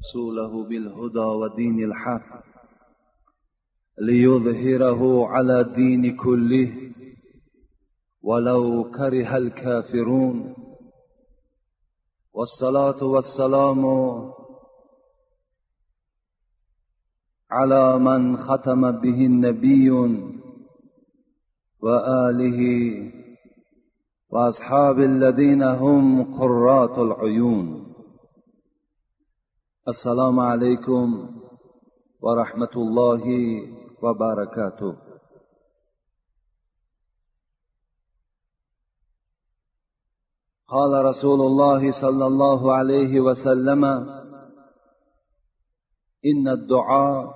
رسوله بالهدى ودين الحق ليظهره على الدين كله ولو كره الكافرون. والصلاة والسلام على من ختم به النبي وآله وأصحاب الذين هم قرات العيون. السلام عليكم ورحمة الله وبركاته. قال رسول الله صلى الله عليه وسلم إن الدعاء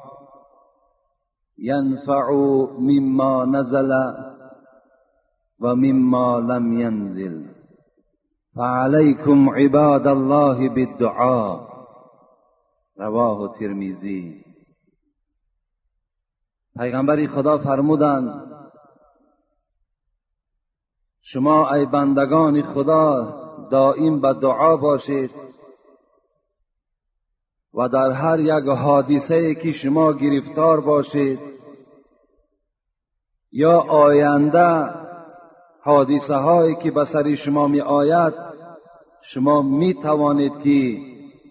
ينفع مما نزل ومما لم ينزل. فعليكم عباد الله بالدعاء. رواه ترمیزی پیغمبری خدا فرمودند شما ای بندگان خدا دائم به دعا باشید و در هر یک حادثه که شما گرفتار باشید یا آینده حادثه هایی که به سر شما می آید شما می توانید که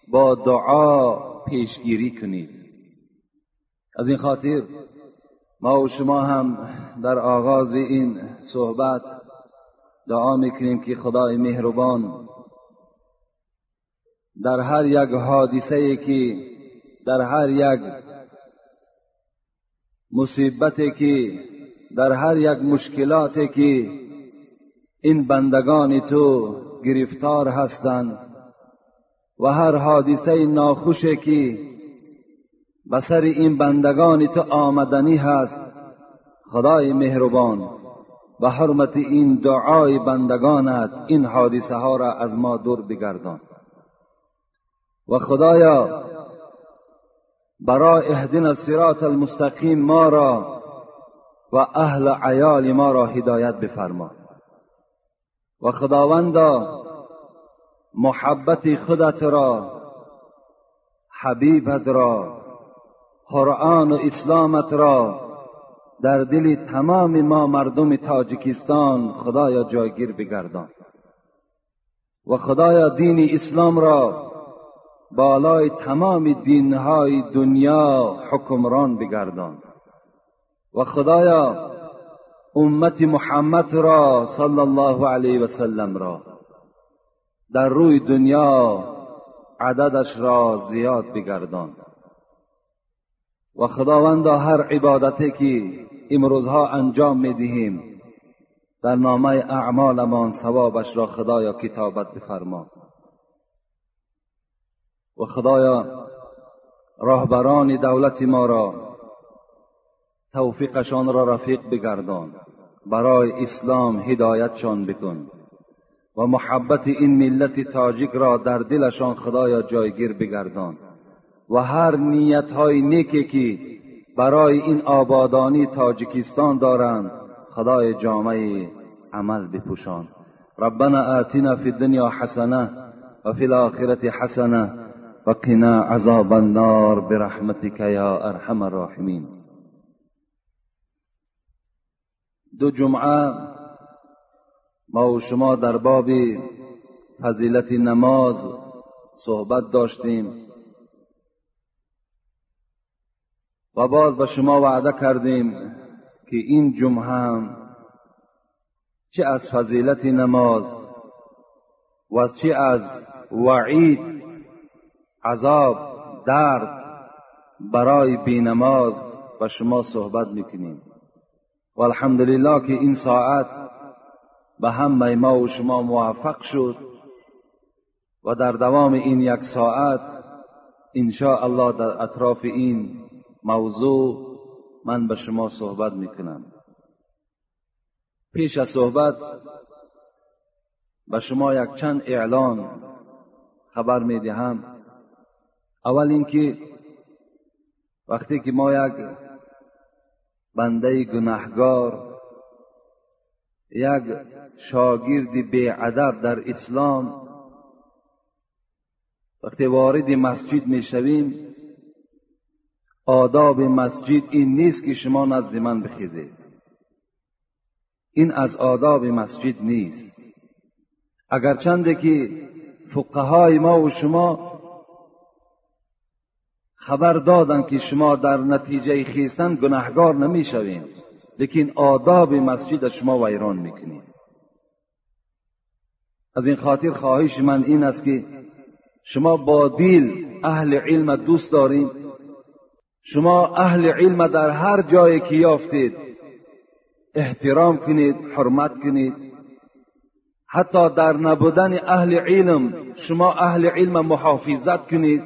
با دعا پیشگیری کنید. از این خاطر ما و شما هم در آغاز این صحبت دعا می‌کنیم که خدای مهربان در هر یک حادثه که در هر یک مصیبتی که در هر یک مشکلاتی که این بندگان تو گرفتار هستند و هر حادثه ناخوشی که به سر این بندگان تو آمدنی هست. خدای مهربان به حرمت این دعای بندگانت این حادثه ها را از ما دور بگردان. و خدایا برای اهدنا الصراط المستقیم ما را و اهل عیال ما را هدایت بفرما. و خداوندا محبت خودت را حبیبت را قرآن و اسلامت را در دل تمام ما مردم تاجیکستان خدایا جایگیر بگردان. و خدایا دین اسلام را بالای تمام دینهای دنیا حکمران بگردان. و خدایا امت محمد را صلی الله علیه و سلم را در روی دنیا عددش را زیاد بگردان. و خداوندا هر عبادتی که امروزها انجام می‌دهیم در نامه اعمالمان ثوابش را خدایا کتابت بفرما. و خدایا راهبران دولت ما را توفیقشان را رفیق بگردان. برای اسلام هدایتشان بکن. و محبت این ملت تاجیک را در دلشان خدایا جایگیر بگردان. و هر نیت های نیکی که برای این آبادانی تاجیکستان دارند خدای جامعه عمل بپوشان. ربنا آتنا فی الدنیا حسنه و فی الاخرة حسنه و قنا عذاب النار برحمتك یا ارحم الراحمین. دو جمعه ما و شما در باب فضیلت نماز صحبت داشتیم. و باز به شما وعده کردیم که این جمعه هم چه از فضیلت نماز و چه از وعید عذاب درد برای بینماز و شما صحبت می‌کنیم. و الحمدلله که این ساعت به همه ما و شما موفق شد و در دوام این یک ساعت ان الله در اطراف این موضوع من به شما صحبت می‌کنم. پیش از صحبت به شما یک چند اعلان خبر می‌دهم. اول اینکه وقتی که ما یک بنده گناهگار یک شاگرد بیعدب در اسلام وقتی وارد مسجد می‌شویم آداب مسجد این نیست که شما نزد من بخیزید. این از آداب مسجد نیست. اگرچنده که فقهای ما و شما خبر دادن که شما در نتیجه خیستن گناهگار نمی‌شویم. لیکن آداب مسجد شما ویران می‌کنید از این خاطر خواهش من این است که شما با دیل اهل علم دوست داریم شما اهل علم در هر جایی که یافتید احترام کنید حرمت کنید. حتی در نبودن اهل علم شما اهل علم محافظت کنید.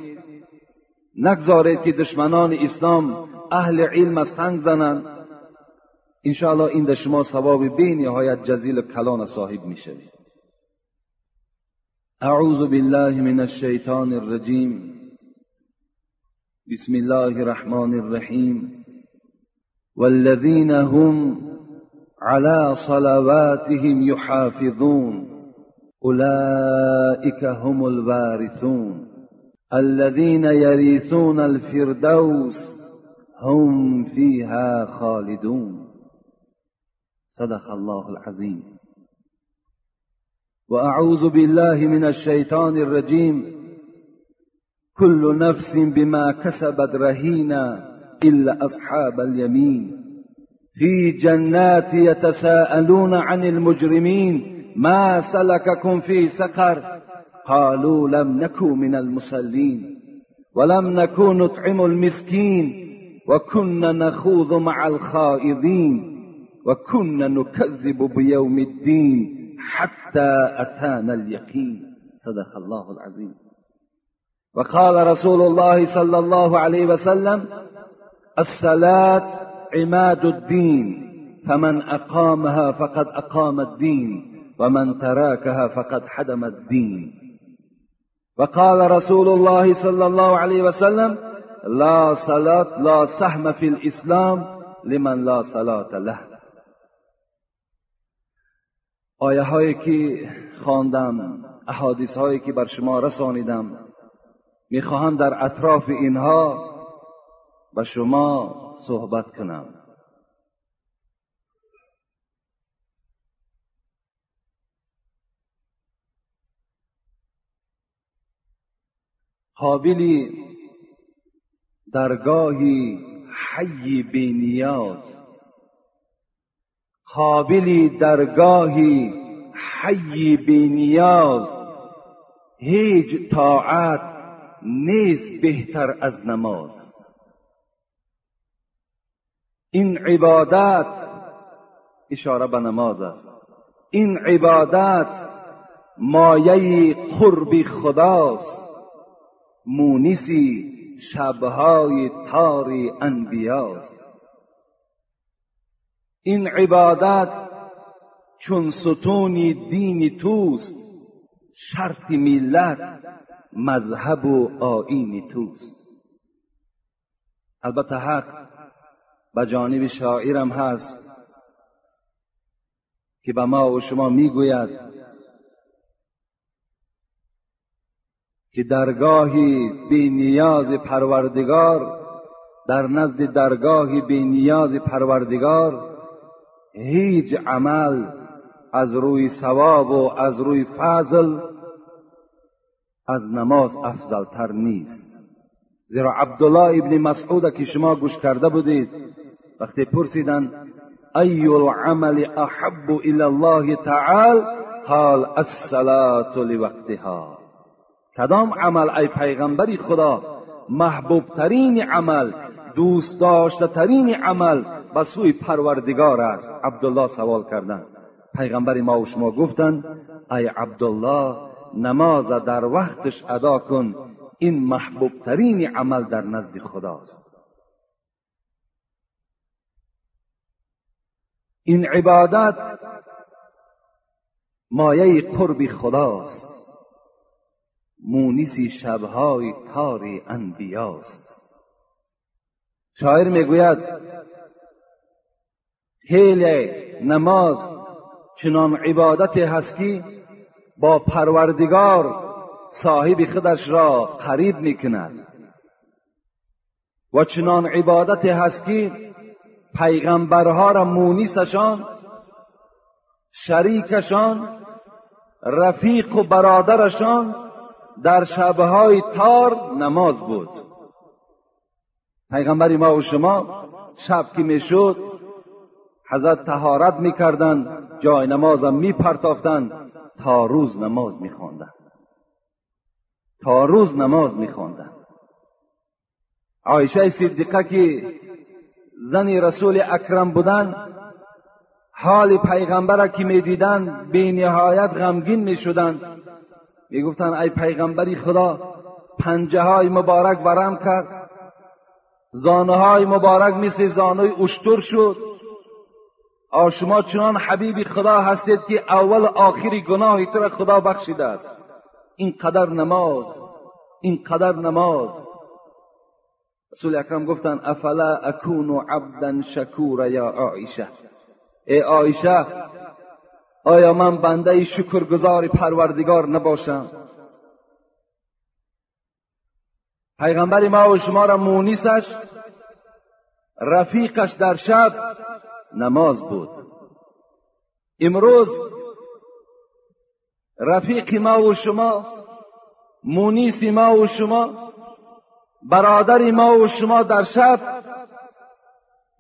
نگذارید که دشمنان اسلام اهل علم سنگ زنند. انشاءالله این در شما ثواب بی نهایت جزیل کلان صاحب میشوید اعوذ بالله من الشیطان الرجیم بسم الله الرحمن الرحیم والذین هم على صلواتهم يحافظون اولئك هم الوارثون الذين يرثون الفردوس هم فيها خالدون صدق الله العظيم. وأعوذ بالله من الشيطان الرجيم. كل نفس بما كسبت رهينه إلا أصحاب اليمين. في جنات يتساءلون عن المجرمين ما سلككم في سقر؟ قالوا لم نكن من المصلين ولم نكن نطعم المسكين. وكنا نخوض مع الخائضين. وكنا نكذب بيوم الدين حتى أتانا اليقين. صدق الله العظيم. وقال رسول الله صلى الله عليه وسلم الصلاة عماد الدين فمن أقامها فقد أقام الدين ومن تراكها فقد حدم الدين. وقال رسول الله صلى الله عليه وسلم لا صلاة لا سهم في الإسلام لمن لا صلاة له. آیه هایی که خواندم احادیث هایی که بر شما رسانیدم می‌خواهم در اطراف اینها با شما صحبت کنم. قابلی درگاهی حی بینیاز قابلی درگاهی حی بینیاز هیچ طاعت نیست بهتر از نماز. این عبادت اشاره به نماز است. این عبادت مایه قرب خداست. مونسی شبهای تار انبیاست. این عبادت چون ستونی دین توست شرط ملت مذهب و آینی توست. البته حق به جانب شاعرم هست که به ما و شما می‌گوید که درگاهی بی نیاز پروردگار در نزد درگاهی بی نیاز پروردگار هیچ عمل از روی ثواب و از روی فضل از نماز افضلتر نیست. زیرا عبدالله ابن مسعود که شما گوش کرده بودید وقتی پرسیدن ای العمل احب الى الله تعالی قال الصلاة لوقتها. کدام عمل؟ ای پیغمبری خدا محبوب ترین عمل دوست داشته ترین عمل به سوی پروردگار است. عبدالله سوال کردن. پیغمبر ما و شما گفتند ای عبدالله نماز در وقتش ادا کن. این محبوب ترین عمل در نزد خداست. این عبادت مایه قرب خداست. مونسی شبهای تاری انبیاست. شاعر می‌گوید هیل نماز چنان عبادت هست که با پروردگار صاحب خودش را قریب می‌کند. و چنان عبادت هست که پیغمبرها را مونیسشان شریکشان رفیق و برادرشان در شبهای تار نماز بود. پیغمبر ما و شما شب که می‌شد حضرت تهارت می‌کردند جای نمازم میپرتافتند تا روز نماز میخواندند. تا روز نماز میخواندند. عایشه صدیقه که زن رسول اکرم بودن حال پیغمبر که می‌دیدند به نهایت غمگین می‌شدند. می‌گفتند ای پیغمبری خدا پنجه های مبارک برم کرد. زانه های مبارک مثل زانه اشتر شد. آ شما چنان حبیبی خدا هستید که اول آخری گناهی تو را خدا بخشیده است. این قدر نماز این قدر نماز. رسول اکرم گفتن افلا اکون عبدا شکورا یا عایشه ای عایشه آیا من بنده شکرگزار پروردگار نباشم؟ پیغمبر ما و شما را مونیسش رفیقش در شب نماز بود. امروز رفیق ما و شما مونیس ما و شما برادر ما و شما در شب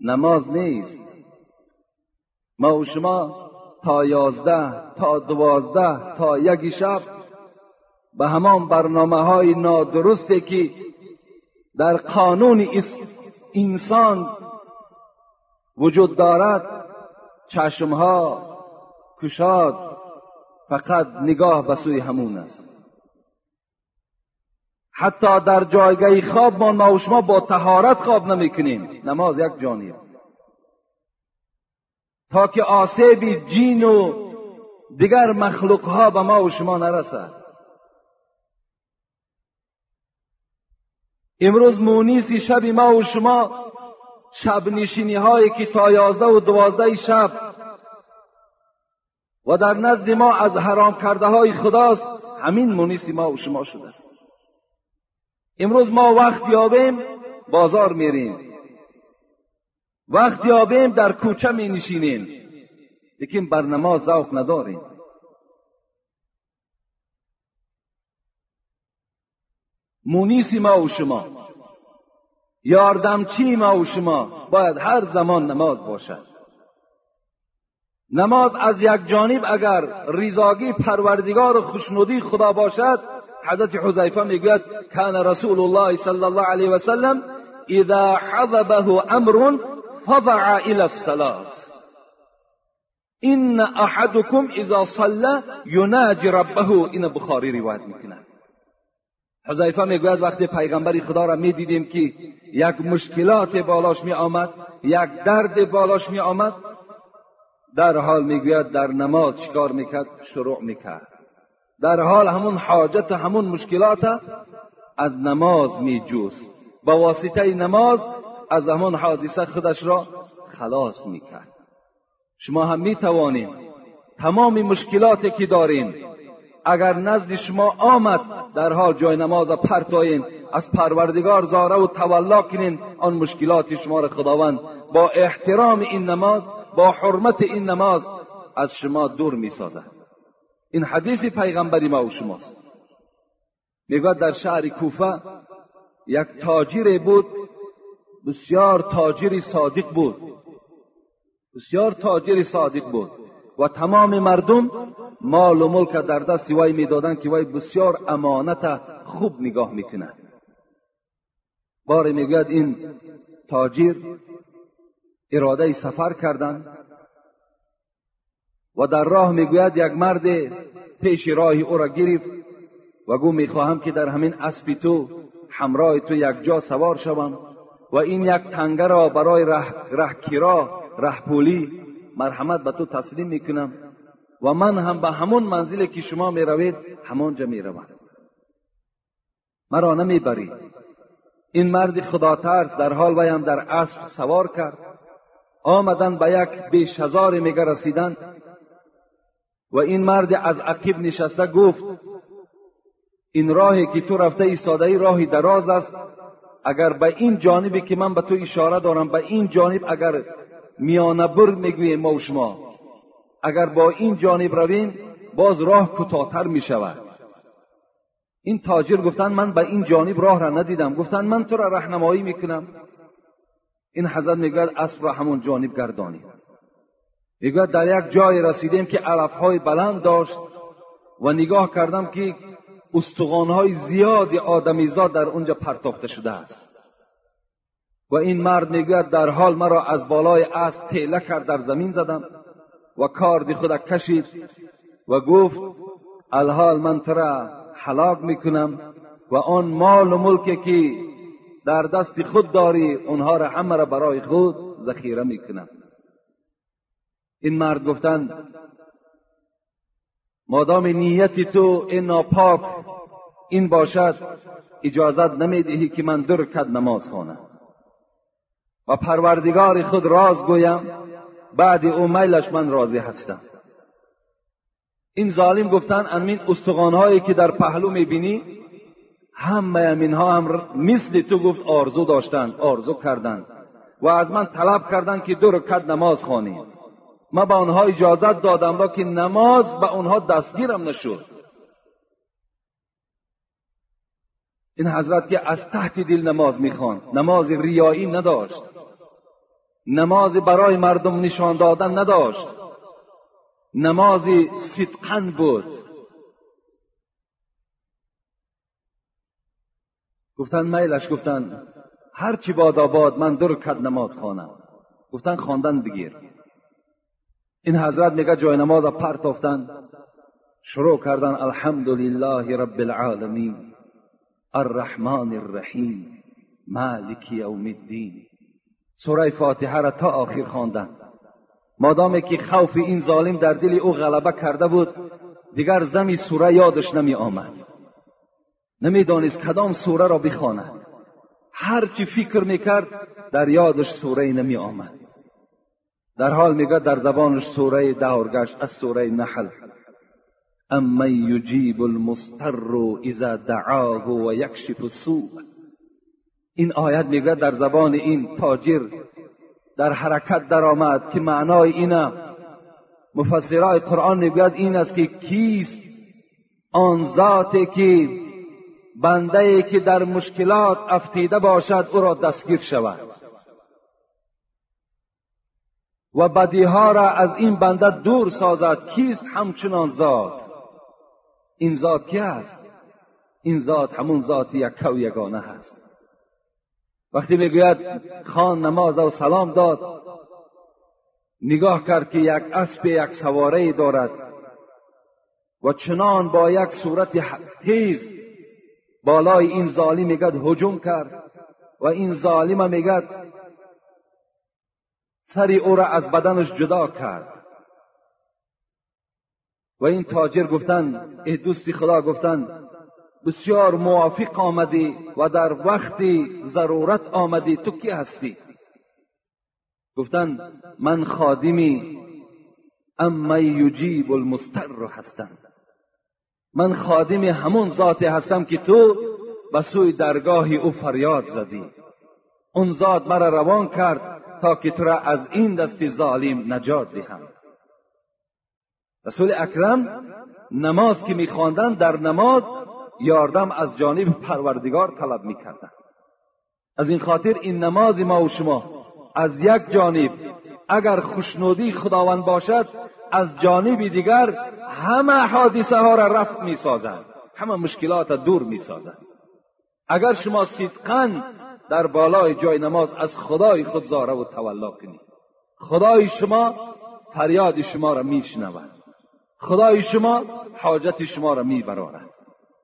نماز نیست. ما و شما تا یازده تا دوازده تا یک شب به همان برنامه های نادرسته که در قانون انسان وجود دارد چشمها کشاد فقط نگاه به سوی همون است. حتی در جایگاه خواب ما و شما با تهارت خواب نمی‌کنیم. نماز یک جانب تا که آسیب جین و دیگر مخلوقها به ما و شما نرسد. امروز مونیسی شب ما و شما شب نشینی هایی که تا یازده و دوازده شب و در نزد ما از حرام کرده های خداست همین مونیسی ما و شما شده است. امروز ما وقت یابیم بازار میریم. وقت یابیم در کوچه می نشینیم لیکن بر نماز ذوق نداریم. مونیسی ما و شما. یاردمچی ما و شما؟ باید هر زمان نماز باشد. نماز از یک جانب اگر ریزاگی پروردگار و خوشنودی خدا باشد حضرت حذیفه می‌گوید کان رسول الله صلی الله علیه و سلم اذا حضبه امر فضع الى الصلاه این احدكم اذا صلى يناجي ربه. این بخاری روایت می‌کنه حذیفه می‌گوید وقتی پیغمبر خدا را می‌دیدیم که یک مشکلات بالاش می آمد یک درد بالاش می آمد در حال می‌گوید در نماز چیکار می‌کرد؟ شروع می‌کرد. در حال همون حاجت همون مشکلات از نماز میجوست. با واسطه نماز از همون حادثه خودش را خلاص می‌کرد. شما هم می‌توانیم تمام مشکلاتی که داریم اگر نزد شما آمد در حال جای نماز پرتایین از پروردگار زاره و تولا کنین آن مشکلات شما را خداوند. با احترام این نماز با حرمت این نماز از شما دور می سازد این حدیث پیغمبری ما و شماست. می‌گوید در شهر کوفه یک تاجر بود بسیار تاجری صادق بود. بسیار تاجری صادق بود. و تمام مردم مال و ملک در دست وی می‌دادند که وی بسیار امانت خوب نگاه می‌کنه باری می‌گوید این تاجر اراده سفر کردند و در راه می‌گوید یک مرد پیش راهی او را گرفت و گو می‌خواهم که در همین اسبی تو همراه تو یک جا سوار شوم و این یک تنگه را برای ره, ره پولی مرحمت به تو تسلیم می‌کنم. و من هم به همون منزلی که شما می‌روید همانجا می‌روم. مرا نمی‌بری. این مرد خدا ترس در حال ویم در اسب سوار کرد. آمدن به یک بیش هزار میگه رسیدن. و این مرد از عقیب نشسته گفت این راهی که تو رفته ایستاده راهی دراز است. اگر به این جانبی که من به تو اشاره دارم به این جانب اگر میانه بر می‌گوییم ما و شما. اگر با این جانب رویم باز راه کوتاهتر می شود این تاجر گفتن من به این جانب راه را ندیدم. گفتن من تو را رهنمایی می‌کنم. این حضرت می‌گوید اسب را همون جانب گردانی. می‌گوید در یک جای رسیدیم که علفهای بلند داشت و نگاه کردم که استخوانهای زیادی آدمیزاد در اونجا پرتافته شده است. و این مرد می‌گوید در حال مرا از بالای اسب تیله کرد در زمین زدم و کاردی خود کشید و گفت الحال من ترا حلاک می‌کنم و آن مال و ملکی که در دست خود داری اونها را همه را برای خود ذخیره می‌کنم. این مرد گفتند مادام نیتی تو این ناپاک این باشد اجازت نمی‌دهی که من در کد نماز خوانم. و پروردگار خود راز گویم بعد او میلش من راضی هستم. این ظالم گفتن امین استخوانهایی که در پهلو می‌بینی همه امینها هم مثل تو گفت آرزو داشتند آرزو کردند. و از من طلب کردند که دو رکعت نماز خوانی. ما به آنها اجازت دادم با که نماز به آنها دستگیرم نشد. این حضرت که از تحت دل نماز می‌خوان نماز ریایی نداشت. نماز برای مردم نشان دادن نداشت. نمازی صدقن بود. گفتن میلش گفتن هرچی باد آباد من در کد نماز خوانم گفتن خواندن بگیر. این حضرت میگه جای نماز پرتافتن شروع کردن الحمدلله رب العالمین. الرحمن الرحیم. مالک یوم الدین. سوره فاتحه را تا آخر خواندن. مادامی که خوف این ظالم در دل او غلبه کرده بود دیگر زمی سوره یادش نمی آمد. نمی‌دانست کدام سوره را بخواند. هرچی فکر می‌کرد در یادش سوره نمی آمد. در حال میگه در زبانش سوره دور گشت از سوره نحل. اما یجیب المستر اذا دعاه و یکشف السوء. این آیت میگه در زبان این تاجر در حرکت درآمد که معنای اینه. مفسرای قرآن می‌گوید این است که کیست؟ آن ذاتی که بنده ای که در مشکلات افتیده باشد او را دستگیر شود. و بدیها را از این بنده دور سازد. کیست؟ همچنان ذات. این ذات کی است؟ این ذات همون ذات یک و یگانه هست. وقتی می‌گوید خان نماز و سلام داد نگاه کرد که یک اسب یک سواره دارد و چنان با یک صورت تیز بالای این ظالم میگد هجوم کرد و این ظالم میگد سری او را از بدنش جدا کرد. و این تاجر گفتن ای دوستی خدا گفتن بسیار موافق آمدی و در وقت ضرورت آمدی. تو کی هستی؟ گفتن من خادمی اما یجیب المستر هستم. من خادم همون ذاتی هستم که تو به سوی درگاه او فریاد زدی. اون ذات مرا روان کرد تا که تو را از این دست ظالم نجات دهم. رسول اکرم نماز که میخواندن در نماز یاردم از جانب پروردگار طلب می‌کردن از این خاطر این نماز ما و شما از یک جانب اگر خوشنودی خداوند باشد از جانب دیگر همه حادثه ها را رفت می‌سازند همه مشکلات دور می‌سازند. اگر شما صدقا در بالای جای نماز از خدای خود زاره و تولا کنید. خدای شما فریاد شما را میشنود خدای شما حاجت شما را میبرارد.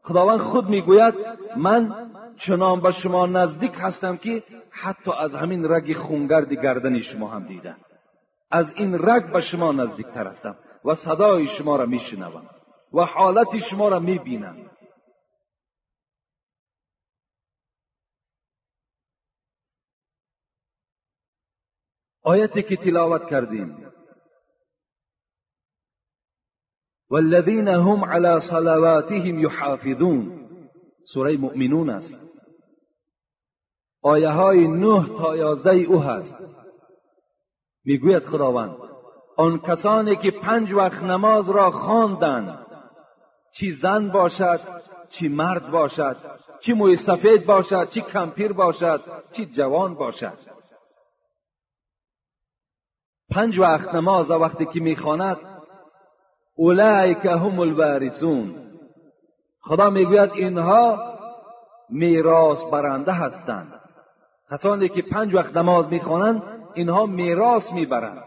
خداوند خود می‌گوید من چنان به شما نزدیک هستم که حتی از همین رگ خونگرد گردن شما هم دیدم. از این رگ به شما نزدیکتر هستم و صدای شما را میشنوم و حالت شما را می‌بینم. آیتی که تلاوت کردیم والذین هم على صلواتهم یحافظون. سوره مؤمنون است. آیه های نه تا یازده او هست می‌گوید خداوند آن کسانی که پنج وقت نماز را خواندند چی زن باشد چی مرد باشد چی موی سفید باشد چی کمپیر باشد چی جوان باشد. پنج وقت نماز وقتی که می‌خواند اولئک هم الوارثون خدا می‌گوید اینها میراث برنده هستند. کسانی که پنج وقت نماز می‌خوانند اینها میراث می‌برند.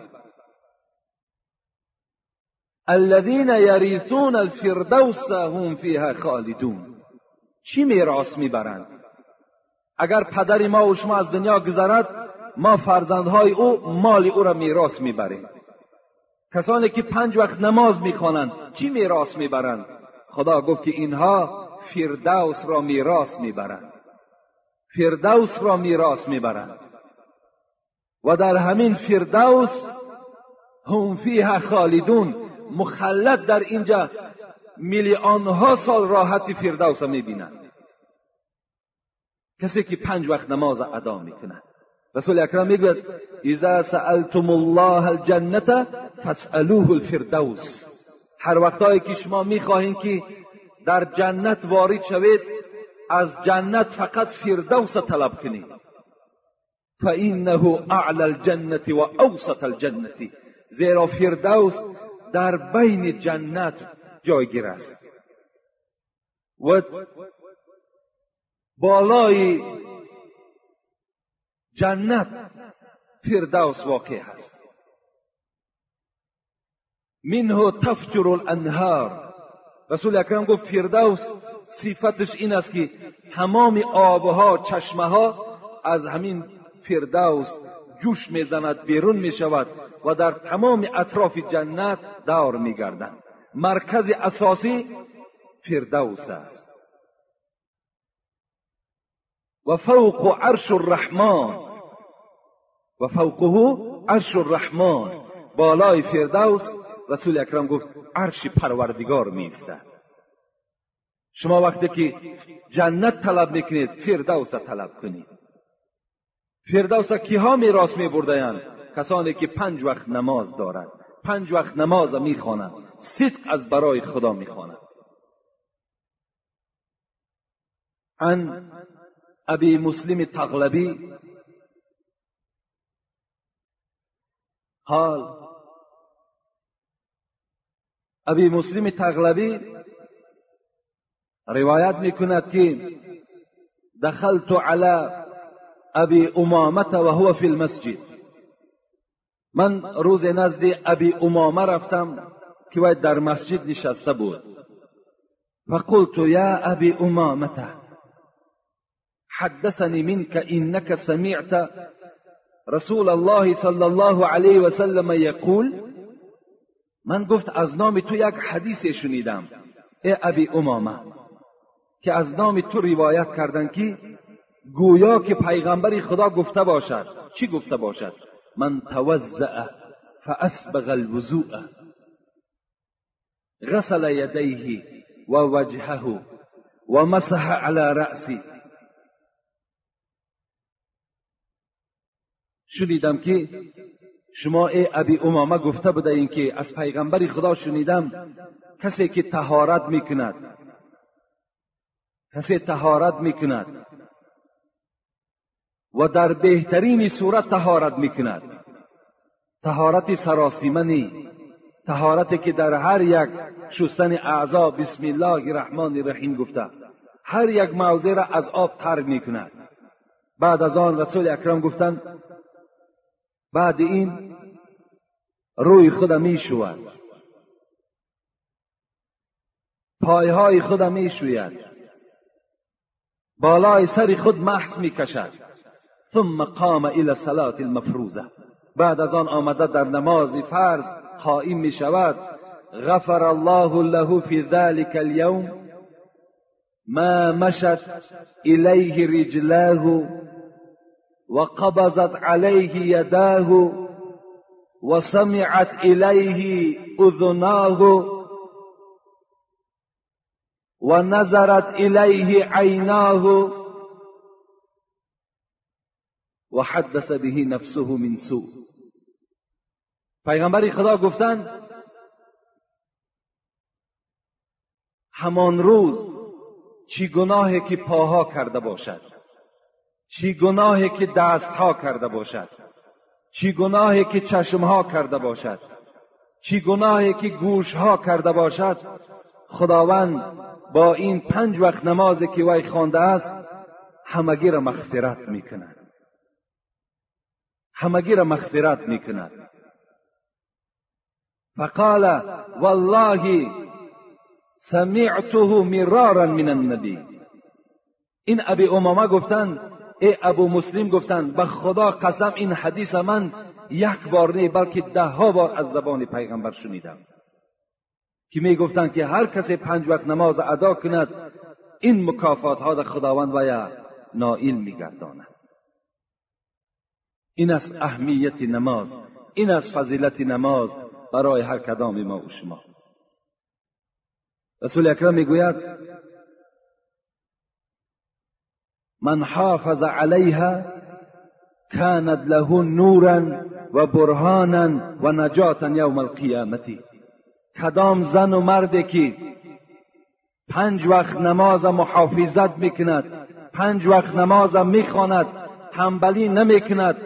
الذين يرثون الفردوس هم فيها خالدون. چی میراث می‌برند؟ اگر پدر ما و شما از دنیا گذرد ما فرزندهای او مال او را میراث می‌بریم. کسانی که پنج وقت نماز می‌خوانند چی میراث می‌برند؟ خدا گفت که اینها فردوس را میراث می‌برند. فردوس را میراث می‌برند. و در همین فردوس هم فیها خالدون. مخلد در اینجا میلیون ها سال راحتی فردوس می‌بینند. کسی که پنج وقت نماز ادا می‌کند. رسول اکرم می‌گوید اذا سألتم الله الجنه فاسألوه الفردوس. هر وقتایی که شما می‌خواهید که در جنت وارد شوید از جنت فقط فردوس طلب کنید. فانه اعلى الجنه و اوسط الجنه زیرا فردوس در بین جنت جایگیر است. و بالای جنت فردوس واقع هست. منه تفجر الانهار. رسول اکرم گفت فردوس صفتش این است که تمام آبها چشمه ها از همین فردوس جوش می‌زند بیرون می‌شود و در تمام اطراف جنت دور میگردند مرکز اساسی فردوس است. و فوق عرش الرحمن. و فوقه عرش الرحمن. بالای فردوس رسول اکرم گفت عرش پروردگار میستد شما وقتی که جنت طلب می‌کنید فردوس طلب کنید. فردوس کیها میراث میبردهاند کسانی که پنج وقت نماز دارند. پنج وقت نماز می‌خوانند. صدق از برای خدا می‌خوانند. عن ابی مسلم تغلبی قال ابی مسلم تغلبی روایت می‌کند که دخلت على ابی امامت و هو فی المسجد. من روز نزد ابی امامه رفتم که باید در مسجد نشسته بود. فقلت یا ابی امامته حدثني منك انك سمعت رسول الله صلی الله علیه و سلم یقول من گفت از نام تو یک حدیث شنیدم ای ابی امامه که از نام تو روایت کردن که گویا که پیغمبری خدا گفته باشد. چی گفته باشد؟ من توزع فاسبغ الوضوء غسل یدیه و وجهه و مسح على رأسی. شنیدم که شما ای ابی امامه گفته بوده این که از پیغمبر خدا شنیدم کسی که تهارت می‌کند. کسی تهارت می‌کند. و در بهترین صورت تهارت می‌کند. تهارت سراسیمنی که در هر یک شستن اعضا بسم الله الرحمن الرحیم گفته. هر یک موضع را از آب تر می‌کند. بعد از آن رسول اکرم گفتند بعد این روی خود می شود پایهای خود می شوید بالای سر خود محس می کشد ثم قام الى صلاة المفروزه بعد از آن آمده در نماز فرض قائم می شود. غفر الله له في ذلك اليوم ما مشت إليه رجلاه وقبضت عليه يداه وسمعت إليه أذناه و نظرت الیه عیناه و حدث به نفسه من سوء. پیغمبر خدا گفتند همان روز چی گناهی که پاها کرده باشد؟ چی گناهی که دستها کرده باشد؟ چی گناهی که چشمها کرده باشد؟ چی گناهی که گوشها کرده باشد؟ خداوند با این پنج وقت نمازی که وی خوانده است همگی را مغفرت می‌کند. همگی را مغفرت می‌کند. فقال والله سمعته مرارا من النبی. این ابی امامه گفتند ای ابو مسلم گفتند به خدا قسم این حدیث من یک بار نه بلکه ده ها بار از زبان پیغمبر شنیدم. که می گفتند که هر کسی پنج وقت نماز ادا کند این مکافات ها در خداوند و نائل میگرداند. این است اهمیت نماز این است فضیلت نماز برای هر کدام ما و شما. رسول اکرم می‌گوید من حافظ علیها كانت له نورا و برهانا و نجاتا یوم القیامتی. کدام زن و مردی که پنج وقت نماز محافظت می‌کند پنج وقت نماز می‌خواند تنبلی نمی‌کند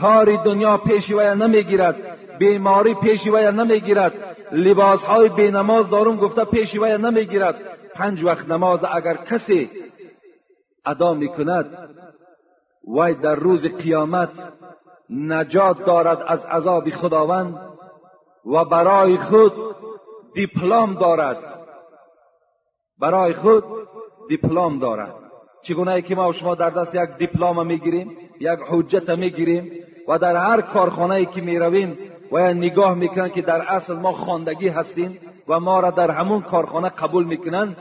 کاری دنیا پیش وی نمی‌گیرد بیماری پیش وی نمی‌گیرد لباس های بینماز دارم گفته پیش وی نمی‌گیرد پنج وقت نماز اگر کسی ادا می‌کند. وی در روز قیامت نجات دارد از عذاب خداوند و برای خود دیپلم دارد. برای خود دیپلم دارد. چگونه که ما و شما در دست یک دیپلم می‌گیریم یک حجت می‌گیریم و در هر کارخانه که می‌رویم و نگاه می‌کنن که در اصل ما خواندگی هستیم و ما را در همون کارخانه قبول می‌کنن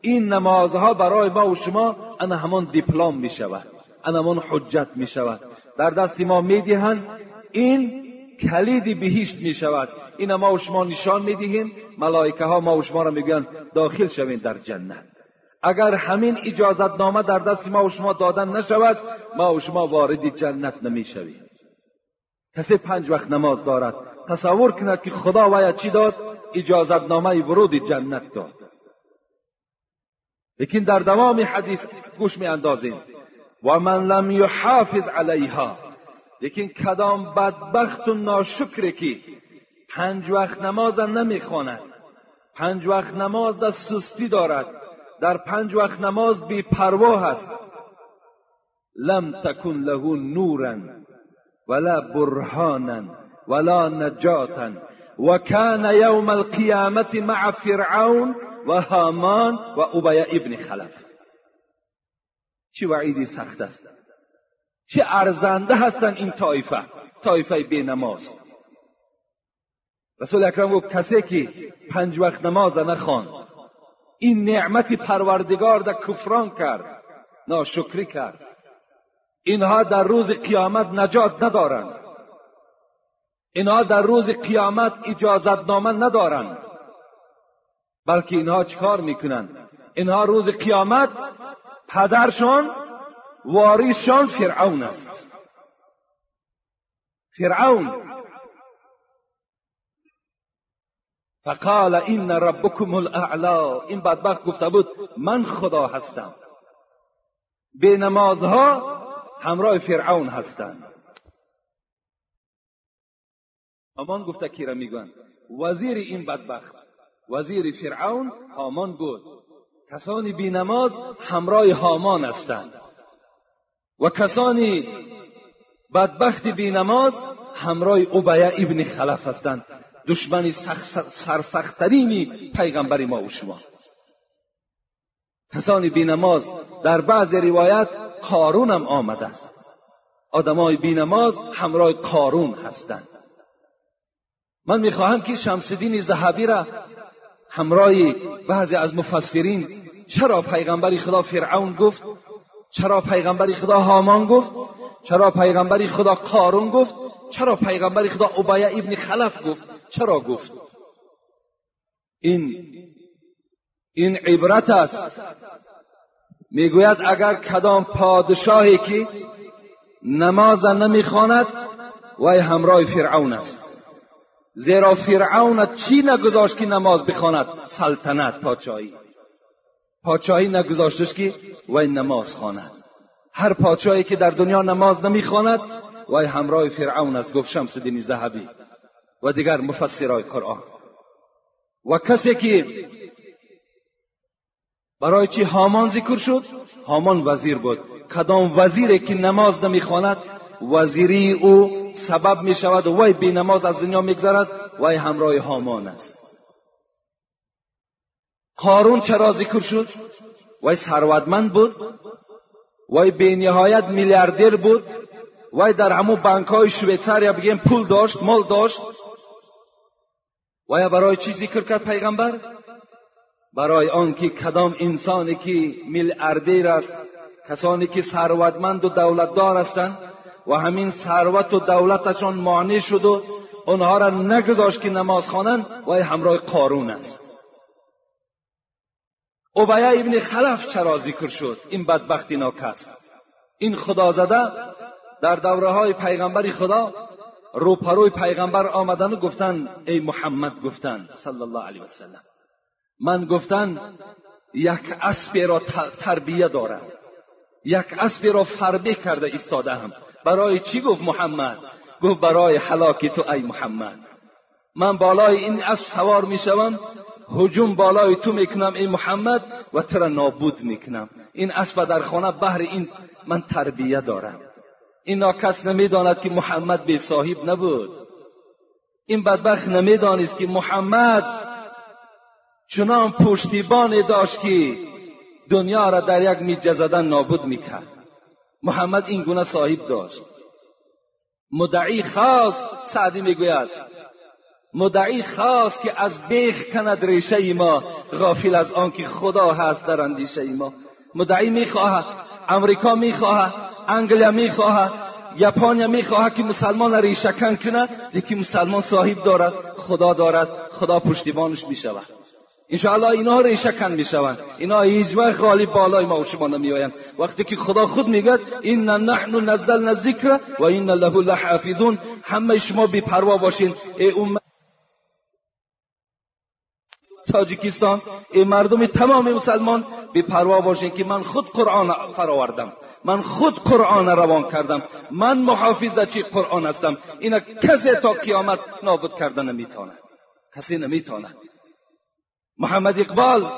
این نمازها برای ما و شما انا همون دیپلم می‌شود انا همون حجت می‌شود در دست ما می‌دهند این کلید بهشت می‌شود این ما و شما نشان می‌دهیم ملائکه ها ما و شما را می‌گویند داخل شوین در جنت. اگر همین اجازت نامه در دست ما و شما دادن نشود ما و شما وارد جنت نمی‌شویم کسی پنج وقت نماز دارد تصور کند که خدا وی چی داد؟ اجازت نامه ورود جنت داد. لیکن در دوام حدیث گوش می اندازیم و من لم یحافظ علیها. لیکن کدام بدبخت و ناشکری که پنج وقت نماز نمی‌خواند پنج وقت نماز در سستی دارد در پنج وقت نماز بی پروا است لم تکن له نورا ولا برهانا ولا نجاتا. وكان يوم القيامة مع فرعون و هامان و ابی ابن خلف. چه وعیدی سخت است؟ چه ارزنده هستند این طایفه؟ طایفه بی نماز رسول اکرم گفت کسی که پنج وقت نماز نخوان این نعمت پروردگار در کفران کرد ناشکری کرد. اینها در روز قیامت نجات ندارند اینها در روز قیامت اجازت نامه ندارند بلکه اینها چیکار می‌کنند؟ اینها روز قیامت پدرشان واریسشان فرعون است. فرعون. فقال این ربکم الاعلا. این بدبخت گفته بود من خدا هستم. به نمازها همراه فرعون هستند. امان گفته کی را می‌گویند وزیر این بدبخت وزیر فرعون هامان بود. کسانی بی نماز همراه هامان هستند. و کسانی بدبخت بی نماز همراه عبیه ابن خلف هستند. دشمن سرسختترین پیغمبر ما و شما. کسانی بی نماز در بعض روایت قارون هم آمده است. آدمای بی نماز همراه قارون هستند. من می‌خواهم که شمسدین زهبی را همراه بعضی از مفسرین چرا پیغمبر خدا فرعون گفت؟ چرا پیغمبر خدا هامان گفت؟ چرا پیغمبر خدا قارون گفت؟ چرا پیغمبر خدا عبیه ابن خلف گفت؟ چرا گفت؟ این این عبرت است. می‌گوید اگر کدام پادشاهی که نماز نمی‌خواند وی همراه فرعون است. زیرا فرعون چی نگذاشت که نماز بخواند؟ سلطنت پادشاهی. پادشاهی نگذاشتش که وی نماز خواند. هر پادشاهی که در دنیا نماز نمی‌خواند وی همراه فرعون است گفت شمس دین ذهبی و دیگر مفسرای قرآن. و کسی که برای چی هامان ذکر شد؟ هامان وزیر بود. کدام وزیری که نماز نمی‌خواند؟ وزیری او سبب می شود و وی بی از دنیا میگذرد وی همراه هامان است. قارون چرا ذکر شد؟ وی ثروتمند بود. وی بی نهایت میلیاردر بود. وی در همو بانک های شویتساریا بگیم پول داشت مال داشت. وی برای چی ذکر کرد پیغمبر؟ برای آنکه کدام انسانی که میلیاردر است کسانی که ثروتمند و دولتدار هستند و همین ثروت و دولتشان مانع شد و آنها را نگذاشت که نماز خوانند و همراه قارون است. عبیه ابن خلف چرا ذکر شد؟ این بدبختی ناکست این خدا زده در دوره های پیغمبر خدا روپروی پیغمبر آمدن و گفتن ای محمد گفتن صلی الله علیه وسلم من گفتن یک اسبی را تربیه دارم. یک اسبی را فربه کرده ایستاده هم برای چی گفت محمد؟ گفت برای حلاک تو ای محمد. من بالای این اسب سوار می‌شوم هجوم بالای تو می‌کنم ای محمد و تو را نابود می‌کنم. این اسب در خانه بهر این من تربیه دارم. اینا کس نمی‌داند که محمد به صاحب نبود. این بدبخت نمی‌دانست که محمد چنان پشتیبانی داشت که دنیا را در یک میجه زدن نابود می‌کرد. محمد این گونه صاحب داشت. مدعی خواست سعدی می‌گوید. مدعی خواست که از بیخ کند ریشه ما غافل از آنکه خدا هست در اندیشه ما. مدعی می‌خواهد امریکا می‌خواهد انگلیا می‌خواهد یپانیا می‌خواهد که مسلمان ریشه کن کنه یکی مسلمان صاحب دارد خدا دارد خدا پشتیبانش می‌شود. انشاءالله اینا ریشه کن می‌شوند. اینا هیچ غالب بالای ما و شما نمیآیند. وقتی که خدا خود میگه این نحن نزلنا ذکر و این له لحافظون. همه شما بیپروا باشین. ای امت تاجیکستان ای مردم تمام مسلمان بیپروا باشین که من خود قرآن فراوردم. من خود قرآن روان کردم. من محافظ چی قرآن هستم؟ اینا کسی تا قیامت نابود کردن نمی‌تونه. کسی نمی‌تونه. محمد اقبال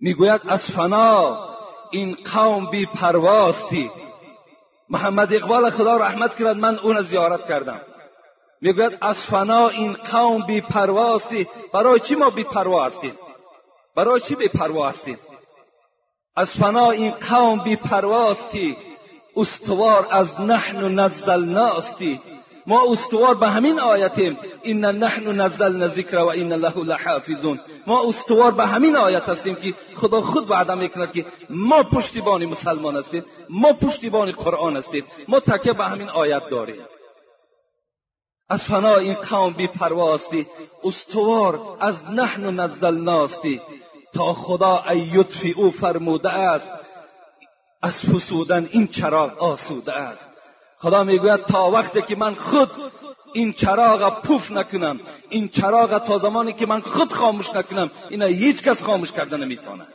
می‌گوید از فنا این قوم بی پرواستی. محمد اقبال خدا رحمت کرد من اون زیارت کردم. می‌گوید از فنا این قوم بی پرواستی. برای چی ما بی پروا هستیم؟ برای چی بی پروا هستیم؟ از فنا این قوم بی پرواستی. استوار از نحن نزلناستی ما استوار به همین آیتیم. این نحن نزلنا ذکر و این له لحافظون. ما استوار به همین آیت هستیم که خدا خود وعده می‌کند که ما پشتیبان مسلمان هستیم ما پشتیبان قرآن هستیم ما تکه به همین آیت داریم. از فنا این قوم بی پرواستی استوار از نحن نزلناستی تا خدا ایطفی او فرموده است از فسودن این چراغ آسوده است. خدا می‌گوید تا وقتی که من خود این چراغ پوف نکنم این چراغ تا زمانی که من خود خاموش نکنم اینا هیچ کس خاموش کردن نمی‌تونه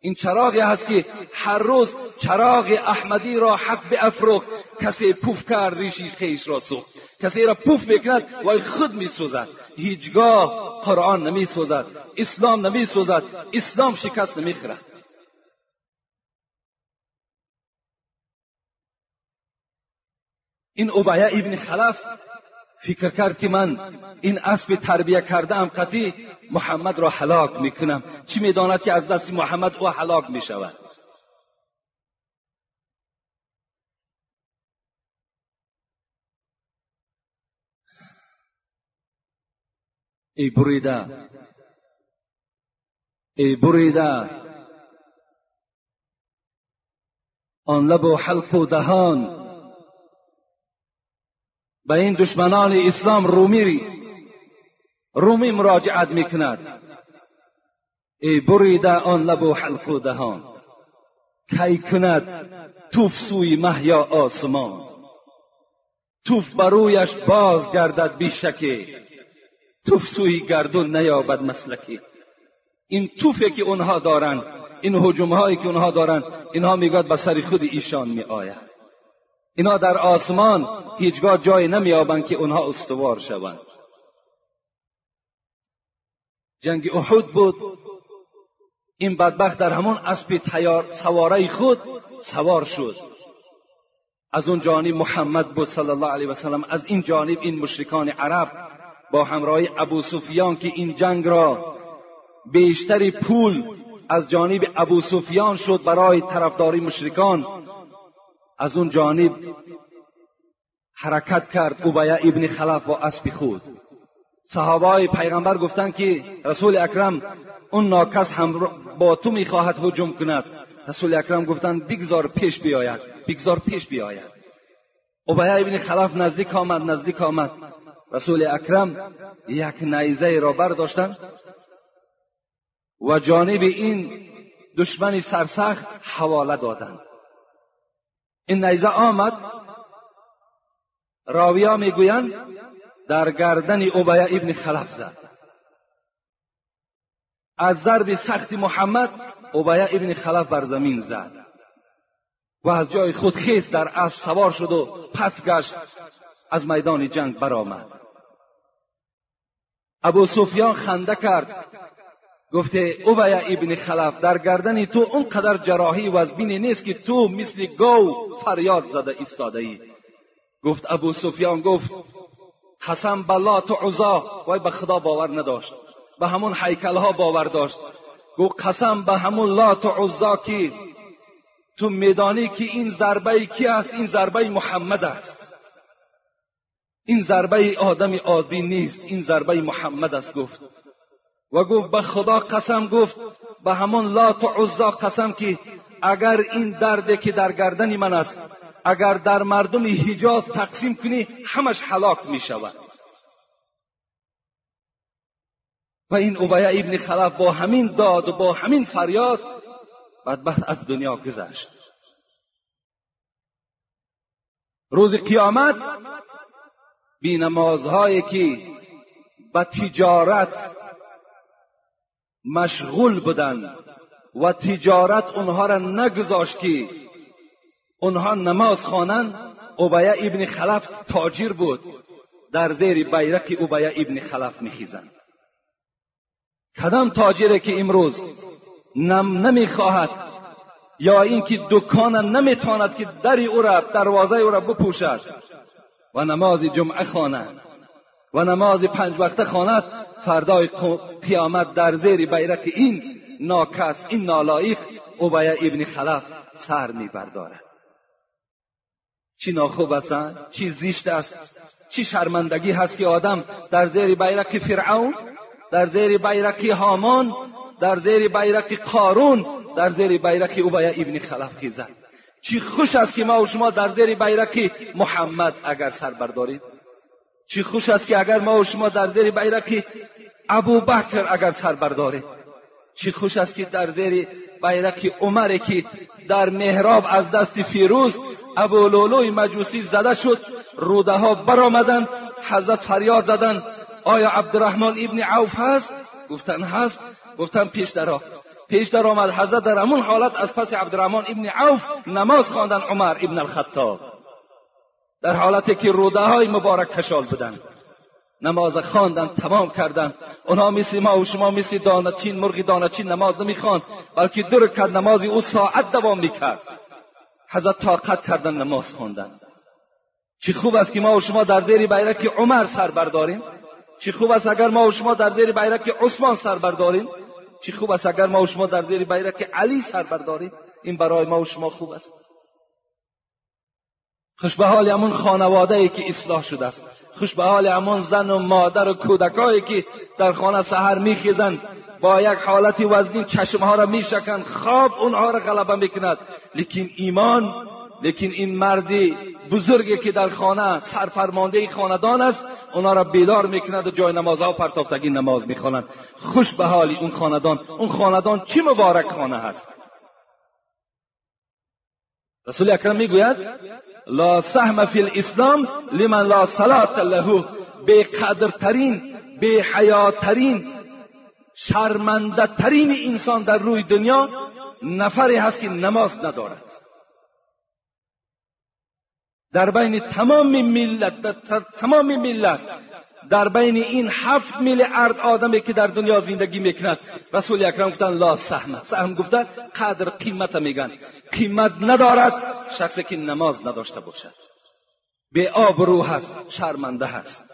این چراغی هست که هر روز چراغ احمدی را حق به افروخت کسی پوف کرد ریشی خیش را سوخت کسی را پوف می‌کند و خود میسوزد هیچگاه قرآن نمیسوزد اسلام نمیسوزد اسلام شکست نمی‌خورد این عبیه ابن خلف فکر کرد که من این اسب تربیه کرده ام قطعی محمد را حلاک می‌کنم. چی می‌داند که از دست محمد او حلاک می‌شود؟ ای بریده ای بریده آن لب و حلق و دهان به این دشمنان اسلام رومی رومی مراجعت می‌کند. ای بریده آن لب و حلق و دهان. کی کند توف سوی محیا آسمان. توف برویش باز گردد بیشکی توف سوی گردون نیابد مسلکی. این توفی که اونها دارن این حجوم هایی که اونها دارن اینها میگاد به سر خود ایشان می آید اینا در آسمان هیچگاه جای نمیابند که اونها استوار شوند. جنگ احد بود. این بدبخت در همون اسب تیار سواره خود سوار شد. از اون جانب محمد بود صلی الله علیه وسلم از این جانب این مشرکان عرب با همراهی ابو سفیان که این جنگ را بیشتری پول از جانب ابو سفیان شد برای طرفداری مشرکان از اون جانب حرکت کرد اوبیا ابن خلف با اسب خود. صحابه پیغمبر گفتند که رسول اکرم اون ناکس هم با تو می‌خواهد هجوم کند. رسول اکرم گفتند بگذار پیش بیاید بگذار پیش بیاید. اوبیا ابن خلف نزدیک آمد نزدیک آمد. رسول اکرم یک نیزه را برداشتند و جانب این دشمن سرسخت حواله دادند این نیزه آمد. راویا می‌گویند در گردن اوبیا ابن خلف زد. از ضرب سخت محمد اوبیا ابن خلف بر زمین زد. و از جای خود خیست در اسب سوار شد و پس گشت از میدان جنگ برآمد. ابو سفیان خنده کرد. گفته اوبیا ابن خلف در گردن تو اونقدر جراحی و از بینی نیست که تو مثل گو فریاد زده ایستاده ای گفت ابو سفیان گفت قسم به تو عزا وای به خدا باور نداشت به همون حیکل ها باور داشت. گفت قسم به همون لات و عزا که تو میدانی که این ضربه کی است؟ این ضربه محمد است. این ضربه آدم عادی نیست این ضربه محمد است گفت. و گفت به خدا قسم گفت به همون لات و عزا قسم که اگر این درده که در گردن من است اگر در مردم حجاز تقسیم کنی همش حلاک می شود و این اوبیا ابن خلف با همین داد و با همین فریاد بدبخت از دنیا گذشت. روز قیامت بی نمازهایی که به تجارت مشغول بودند و تجارت اونها را نگذاشت که اونها نماز خوانند اوبیا ابن خلف تاجر بود. در زیر بیرق اوبیا ابن خلف میخیزند. کدام تاجره که امروز نم نمی‌خواهد یا اینکه دکان نمی‌تواند که در او را دروازه او را بپوشد و نماز جمعه خواند؟ و نماز پنج وقته خواند. فردای قیامت در زیر بیرق این ناکس این نالایق اوبیا ابن خلف سر میبردارد. چی ناخوب است چی زیشت است؟ چی شرمندگی هست که آدم در زیر بیرق فرعون در زیر بیرق هامان در زیر بیرق قارون در زیر بیرق اوبیا ابن خلف خیزد چی خوش است که ما و شما در زیر بیرق محمد اگر سر بردارید؟ چی خوش است که اگر ما و شما در زیر بیرق ابو بکر اگر سر بردارید چی خوش است که در زیر بیرق عمر که در محراب از دست فیروز ابو لولوی مجوسی زده شد روده ها برآمدند حضرت فریاد زدند آیا عبدالرحمن ابن عوف هست؟ گفتن هست. گفتن پیش درا پیش در آمد حضرت در همون حالت از پس عبدالرحمن ابن عوف نماز خواندن عمر ابن الخطاب. در حالتی که روده های مبارک کشال بودند. نماز خواندن تمام کردن. اونها مثل ما و شما مثل دانچین مرغی دانچین نماز نمی‌خواند بلکه دو کرد نمازی او ساعت دوام می‌کرد. حضرت طاقت کردن نماز خواندن. چی خوب است که ما و شما در زیر بیرک عمر سر برداریم. چی خوب است اگر ما و شما در زیر بیرک عثمان سر برداریم. چی خوب است اگر ما و شما در زیر بیرک علی سر برداریم. این برای ما و شما خوب است. خوش به حال همون خانواده ای که اصلاح شده است. خوش به حال همون زن و مادر و کودکایی که در خانه سحر میخیزند. با یک حالت وزنی چشمها را میشکند. خواب اونها را غلبه می‌کند. لیکن ایمان لیکن این مردی بزرگی که در خانه سرفرمانده خاندان است اونا را بیدار می‌کند و جای نمازها و پرتافتگی نماز می‌خوانند. خوش به حالی اون خاندان. اون خاندان چی مبارک خانه هست؟ رسول اکرم می‌گوید لا سهم فی الاسلام لمن لا صلات له. به قدرترین به حیاترین شرمنده ترین انسان در روی دنیا نفری هست که نماز ندارد. در بین تمام ملت در تمام ملت در بین این هفت میلیارد آدمی که در دنیا زندگی می‌کند رسول اکرم گفتن لا سهم. سهم گفته قدر قیمت میگن. قیمت ندارد. شخصی که نماز نداشته باشد. به آبرو هست شرمنده هست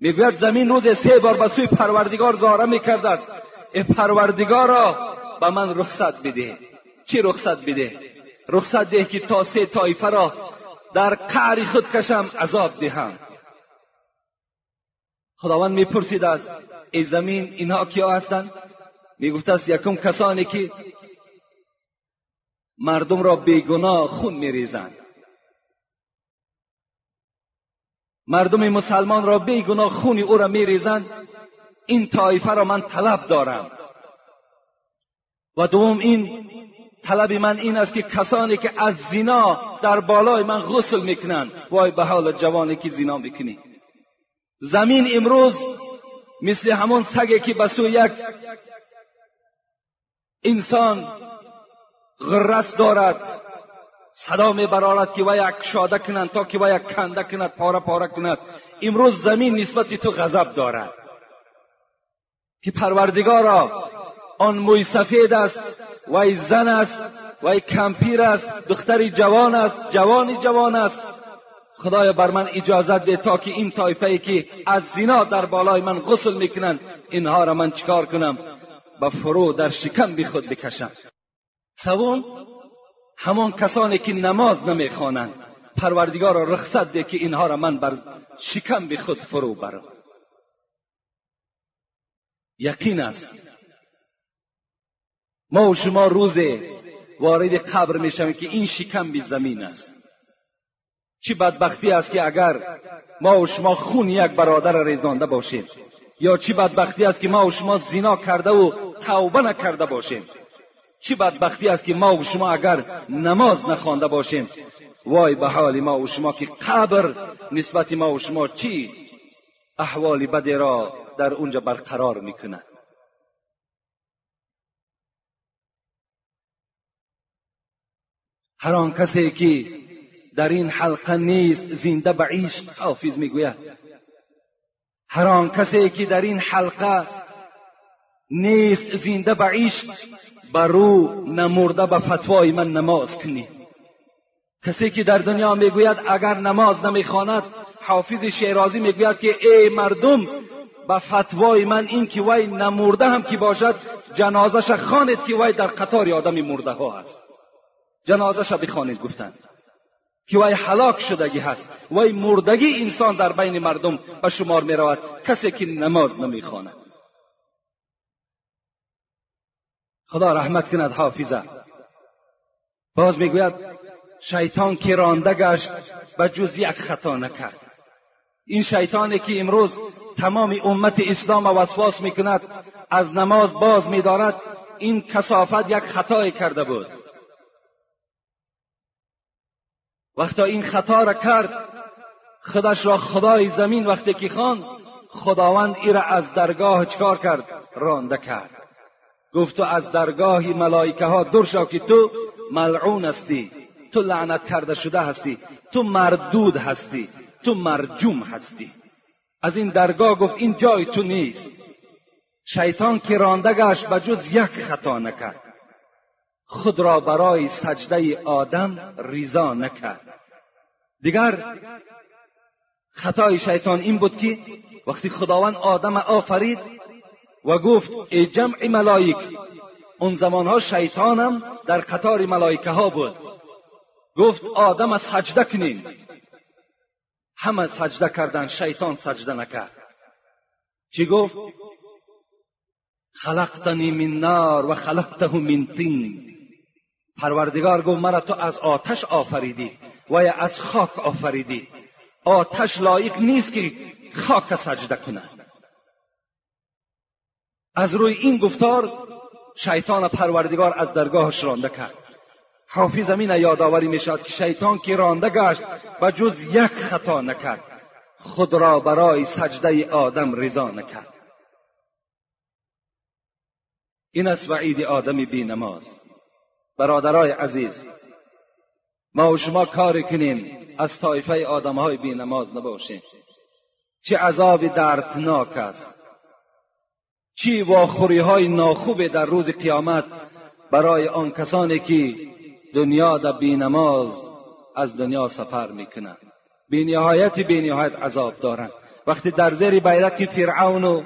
می‌گوید زمین روز سه بار به سوی پروردگار زاره می‌کرده است. ای پروردگارا به من رخصت بده. چی رخصت بده؟ رخصت ده که تا سه طایفه را در قعر خود کشم عذاب دهم. خداوند می‌پرسید است ای زمین اینها کیا هستند؟ می‌گفت است یکم کسانی که مردم را بیگناه خون میریزند. مردم مسلمان را بیگناه خون او را میریزند. این طایفه را من طلب دارم. و دوم این طلب من این است که کسانی که از زنا در بالای من غسل می‌کنند. وای به حال جوانی که زنا می‌کنی زمین امروز مثل همون سگی که به سوی یک انسان غرس دارد صدا میبرارد که وی یک شاده کنند تا که وی یک کنده کند پاره پاره کند. امروز زمین نسبت تو غضب دارد. که پروردگارا آن موی سفید است وی زن است وی کمپیر است دختری جوان است جوانی جوان است. خدایا بر من اجازت ده تا که این طایفه ای که از زنا در بالای من غسل می‌کنند اینها را من چکار کنم؟ به فرو در شکم بی خود بکشم. سوم همان کسانی که نماز نمی‌خوانند پروردگار را رخصت ده که اینها را من بر شکم بی خود فرو برم. یقین است. ما و شما روز وارد قبر می‌شویم که این شکم بی زمین است. چی بدبختی است که اگر ما و شما خون یک برادر را ریزانده باشیم؟ یا چی بدبختی است که ما و شما زنا کرده و توبه نکرده باشیم؟ چی بدبختی است که ما و شما اگر نماز نخوانده باشیم؟ وای به حال ما و شما که قبر نسبت ما و شما چی؟ احوال بدی را در اونجا برقرار می‌کنه هر آن کسی که در این حلقه نیست زنده به عشق حافظ می‌گوید. هر آن کسی که در این حلقه نیست زنده به عشق بر رو نمرده به فتوای من نماز کنید کسی که در دنیا می‌گوید اگر نماز نمی‌خواند حافظ شیرازی می‌گوید که ای مردم به فتوای من این که وی نمرده هم که باشد جنازش خواند که وی در قطار آدم مرده ها هست. جنازش بخوانید گفتند. که وی حلاک شدگی هست وی مردگی انسان در بین مردم به شمار می رود کسی که نماز نمی خواند خدا رحمت کند حافظه. باز می‌گوید شیطان که رانده گشت به جز یک خطا نکرد. این شیطانی که امروز تمام امت اسلام وسواس می‌کند از نماز باز میدارد این کسافت یک خطای کرده بود. وقتا این خطا را کرد خودش را خدای زمین وقتی که خواند خداوند ای را از درگاه چکار کرد رانده کرد. گفت تو از درگاه ملائکه ها دور شو که تو ملعون هستی تو لعنت کرده شده هستی تو مردود هستی تو مرجوم هستی. از این درگاه گفت این جای تو نیست. شیطان که رانده گشت به جز یک خطا نکرد. خود را برای سجده آدم ریزا نکرد. دیگر خطای شیطان این بود که وقتی خداوند آدم آفرید و گفت ای جمع ملائک اون زمانها شیطانم در قطار ملائکه ها بود. گفت آدم سجده کنین همه سجده کردن شیطان سجده نکرد. چی گفت؟ خلقتنی من نار و خلقته من طین. پروردگار گفت مرا تو از آتش آفریدی. و یا از خاک آفریدی. آتش لایق نیست که خاک سجده کند از روی این گفتار شیطان پروردگار از درگاهش رانده کرد. حافظ امین یادآوری می‌شد که شیطان که رانده گشت و جز یک خطا نکرد. خود را برای سجده آدم رضا نکرد. این است وعید آدم بی نماز. برادرای عزیز ما و شما کار کنیم از طایفه آدمهای بی نماز نباشیم. چه عذاب دردناک است. چی واخوری های ناخوبه در روز قیامت برای آن کسانی که دنیا در بینماز از دنیا سفر می‌کنند. بینهایت بینهایت عذاب دارند. وقتی در زیر بیرق فرعون و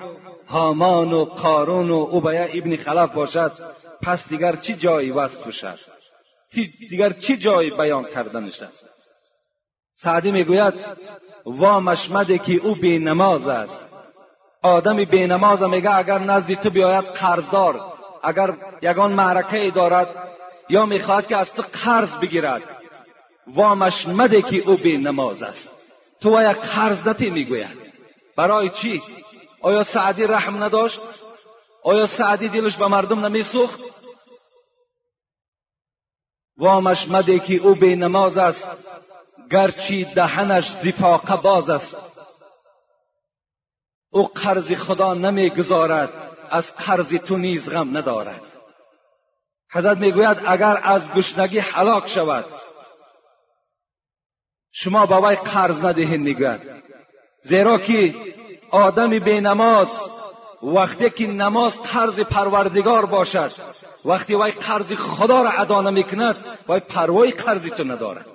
هامان و قارون و اوبیا ابن خلف باشد پس دیگر چی جایی وصفش است؟ دیگر چی جایی بیان کردنش است؟ سعدی می‌گوید وا مشمده که او بینماز است. آدمی بینماز میگه اگر نزد تو بیاید قرضدار. اگر یگان معرکه دارد یا می‌خواهد که از تو قرض بگیرد. وامش مده که او بینماز است. تو یک قرض نتی می‌گوید. برای چی؟ آیا سعدی رحم نداشت؟ آیا سعدی دلش به مردم نمیسوخت؟ وامش مده که او بینماز است گرچی دهنش زفاقه باز است. او قرض خدا نمی‌گذارد از قرض تو نیز غم ندارد. حضرت می‌گوید اگر از گشنگی حلاک شود شما با وی قرض ندهید می‌گوید. زیرا که آدم نماز وقتی که نماز قرض پروردگار باشد وقتی وی قرض خدا را ادا نمی‌کند وی پروای قرض تو ندارد.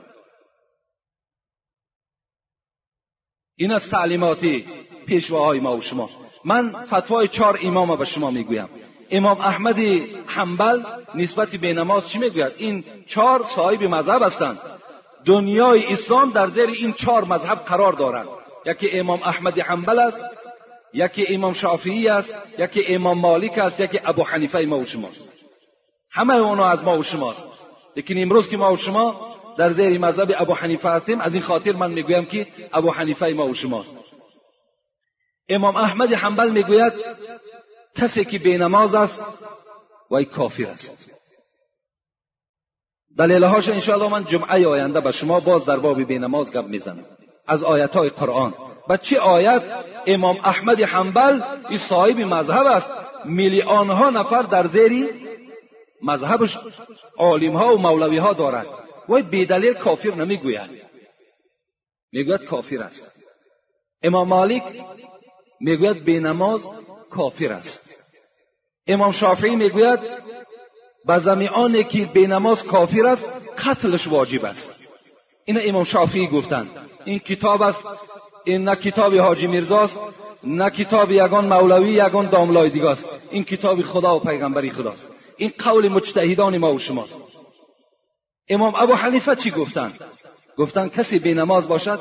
این از تعلیماتی پیشواهای ما و شما. من فتوای چهار امام به شما می‌گویم. امام احمد حنبل نسبت به نماز چی می‌گوید؟ این چهار صاحب مذهب هستند. دنیای اسلام در زیر این چهار مذهب قرار دارند. یکی امام احمد حنبل است یکی امام شافعی است یکی امام مالک است یکی ابو حنیفه ما و شماست همه اونا از ما و شماست لیکن امروز که ما و شما در زیر مذهب ابو حنیفه هستیم از این خاطر من می‌گویم که ابو حنیفه ما و شماست امام احمد حنبل می‌گوید کسی که بینماز است وی کافر است. دلیلهاش انشاءالله من جمعه آینده به شما باز در باب بینماز گپ می‌زنم. از آیت های قرآن. به چه آیت؟ امام احمد حنبل این صاحب مذهب است. میلیون ها نفر در زیری مذهبش عالم ها و مولوی ها دارد وی بیدلیل کافر نمی‌گوید. می‌گوید کافر است. امام مالک می‌گوید بینماز کافر است. امام شافعی می‌گوید به زمیانی که بینماز کافر است قتلش واجب است. این امام شافعی گفتند این کتاب است این نه کتاب حاجی میرزاست نه کتاب یگان مولوی یگان داملای دیگه است این کتاب خدا و پیغمبری خداست. این قول مجتهدان ما و شماست. امام ابو حنیفه چی گفتند گفتند کسی بینماز باشد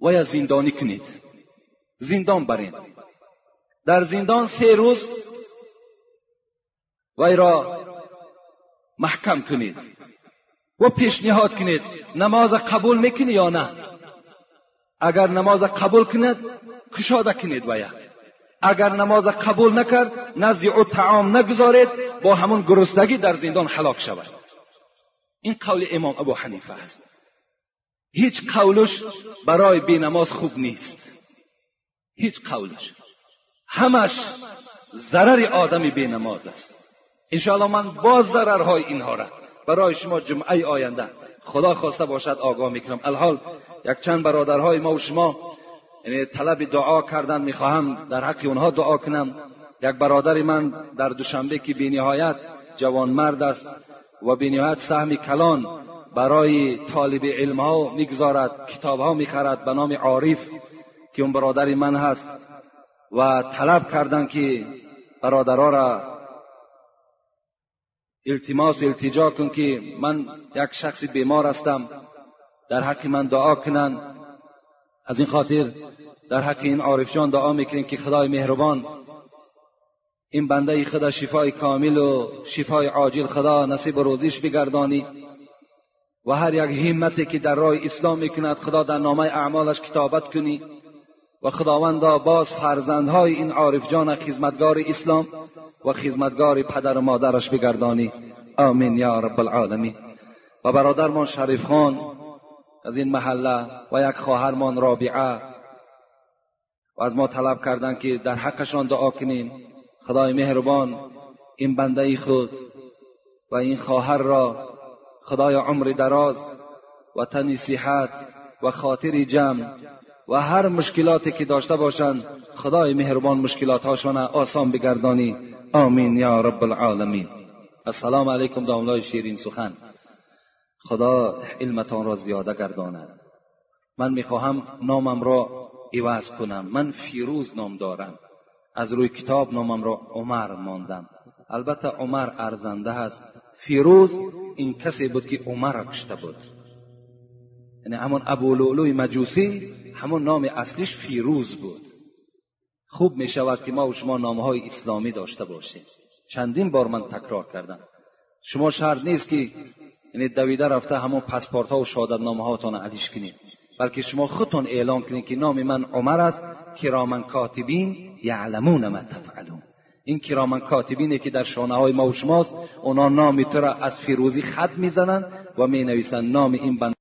و زندانی کنید. زندان برین. در زندان سه روز وی را محکم کنید. و پیشنهاد کنید. نماز قبول می‌کنی یا نه؟ اگر نماز قبول کند کشاده کنید وی اگر نماز قبول نکرد نزد او تعام نگذارید با همون گرسنگی در زندان حلاک شود این قول امام ابو حنیفه است هیچ قولش برای بینماز خوب نیست هیچ قولش همش ضرر آدم بینماز است انشاءالله من باز ضررهای اینها را برای شما جمعه آینده خدا خواسته باشد آگاه می‌کنم. الحال یک چند برادرهای ما و شما یعنی طلب دعا کردن می‌خواهم در حق اونها دعا کنم. یک برادر من در دوشنبه که بینهایت جوان مرد است و بینهایت سهم کلان برای طالب علم ها می‌گذارد کتاب ها می‌خرد به نام عارف که اون برادر من هست. و طلب کردن که برادرها را التماس التجا کن که من یک شخص بیمار هستم. در حق من دعا کنن. از این خاطر در حق این عارف جان دعا می‌کنیم که خدای مهربان این بنده خدا شفای کامل و شفای عاجل خدا نصیب روزیش بگردانی و هر یک همتی که در راه اسلام می‌کند خدا در نامه اعمالش کتابت کنی. و خداوندا باز فرزندهای این عارف جان خدمتگار اسلام و خدمتگار پدر و مادرش بگردانی. آمین یا رب العالمین. و برادرمان شریف خان از این محله و یک خواهرمان رابعه و از ما طلب کردند که در حقشان دعا کنیم خدای مهربان این بنده خود و این خواهر را خدای عمر دراز و تنی صحت و خاطر جمع و هر مشکلاتی که داشته باشند خدای مهربان مشکلات هاشون آسان بگردانی. آمین یا رب العالمین. السلام علیکم داملای شیرین سخن. خدا علمتان را زیاده گرداند. من می‌خواهم نامم را عوض کنم. من فیروز نام دارم. از روی کتاب نامم را عمر ماندم. البته عمر ارزنده است. فیروز این کسی بود که عمر را کشته بود. یعنی همون ابو لؤلؤ مجوسی همون نام اصلیش فیروز بود. خوب می شود که ما و شما نامه های اسلامی داشته باشیم. چندین بار من تکرار کردم. شما شرط نیست که یعنی دویده رفته همون پسپورت ها و شهادت نامه هاتون علیش کنید بلکه شما خودتون اعلام کنید که نام من عمر است. کرامن کاتبین یعلمون ما تفعلون. این کرامن کاتبینه که در شانه های ما و شماست اونا نام تو را از فیروزی خط می‌زنند و می نویسند نام این بند